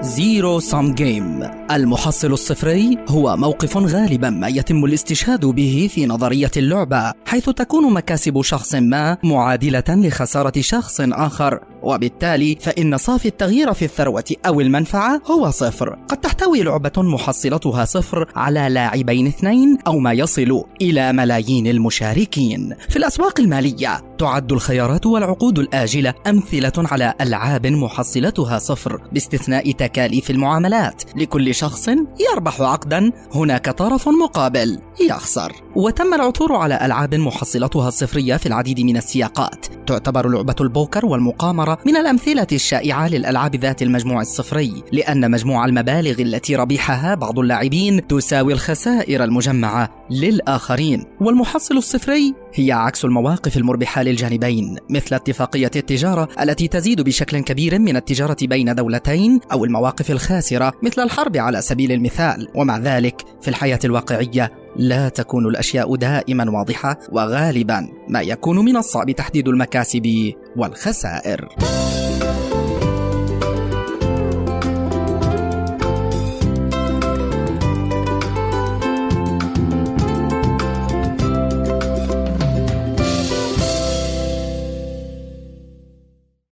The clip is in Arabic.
Zero-sum game المحصل الصفري هو موقف غالبا ما يتم الاستشهاد به في نظرية اللعبة حيث تكون مكاسب شخص ما معادلة لخسارة شخص آخر. وبالتالي فإن صافي التغيير في الثروة أو المنفعة هو صفر. قد تحتوي لعبة محصلتها صفر على لاعبين اثنين أو ما يصل إلى ملايين المشاركين. في الأسواق المالية تعد الخيارات والعقود الآجلة أمثلة على ألعاب محصلتها صفر باستثناء تكاليف المعاملات. لكل شخص يربح عقدا هناك طرف مقابل يخسر. وتم العثور على ألعاب محصلتها الصفرية في العديد من السياقات. تعتبر لعبة البوكر والمقامرة من الأمثلة الشائعة للألعاب ذات المجموع الصفري لأن مجموع المبالغ التي ربحها بعض اللاعبين تساوي الخسائر المجمعة للآخرين. والمحصل الصفري هي عكس المواقف المربحة للجانبين مثل اتفاقية التجارة التي تزيد بشكل كبير من التجارة بين دولتين أو المواقف الخاسرة مثل الحرب على سبيل المثال. ومع ذلك في الحياة الواقعية لا تكون الأشياء دائما واضحة وغالبا ما يكون من الصعب تحديد المكاسب والخسائر.